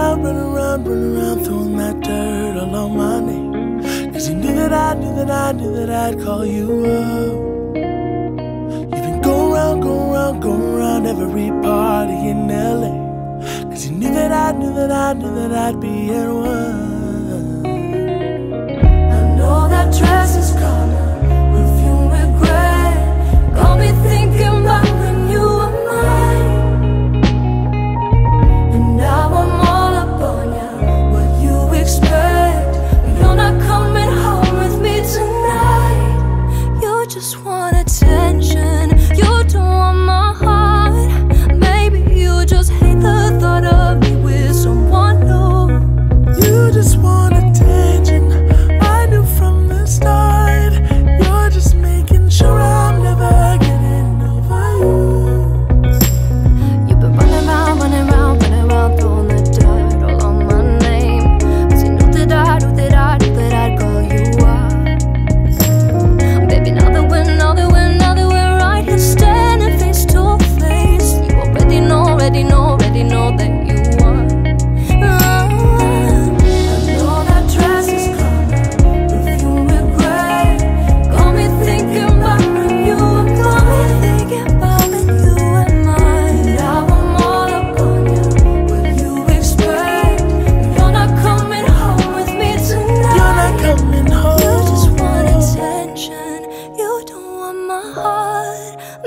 around, run around, run around, throwing that dirt all on my name. Cause he knew that I knew that I knew that I'd call you up. You've been going around, going around, going around every party in LA. Cause he knew that I knew that I knew that I'd be at one. I know that dress is gone. just wanna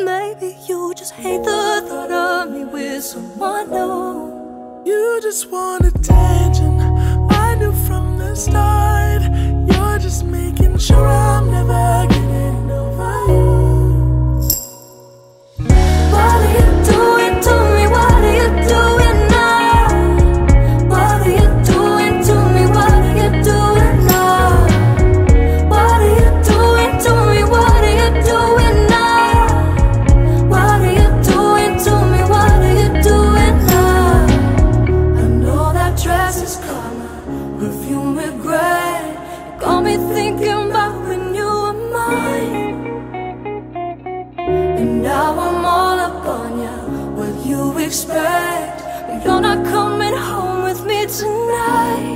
Maybe you just hate the thought of me with someone new. You just want attention. I knew from the start. tonight.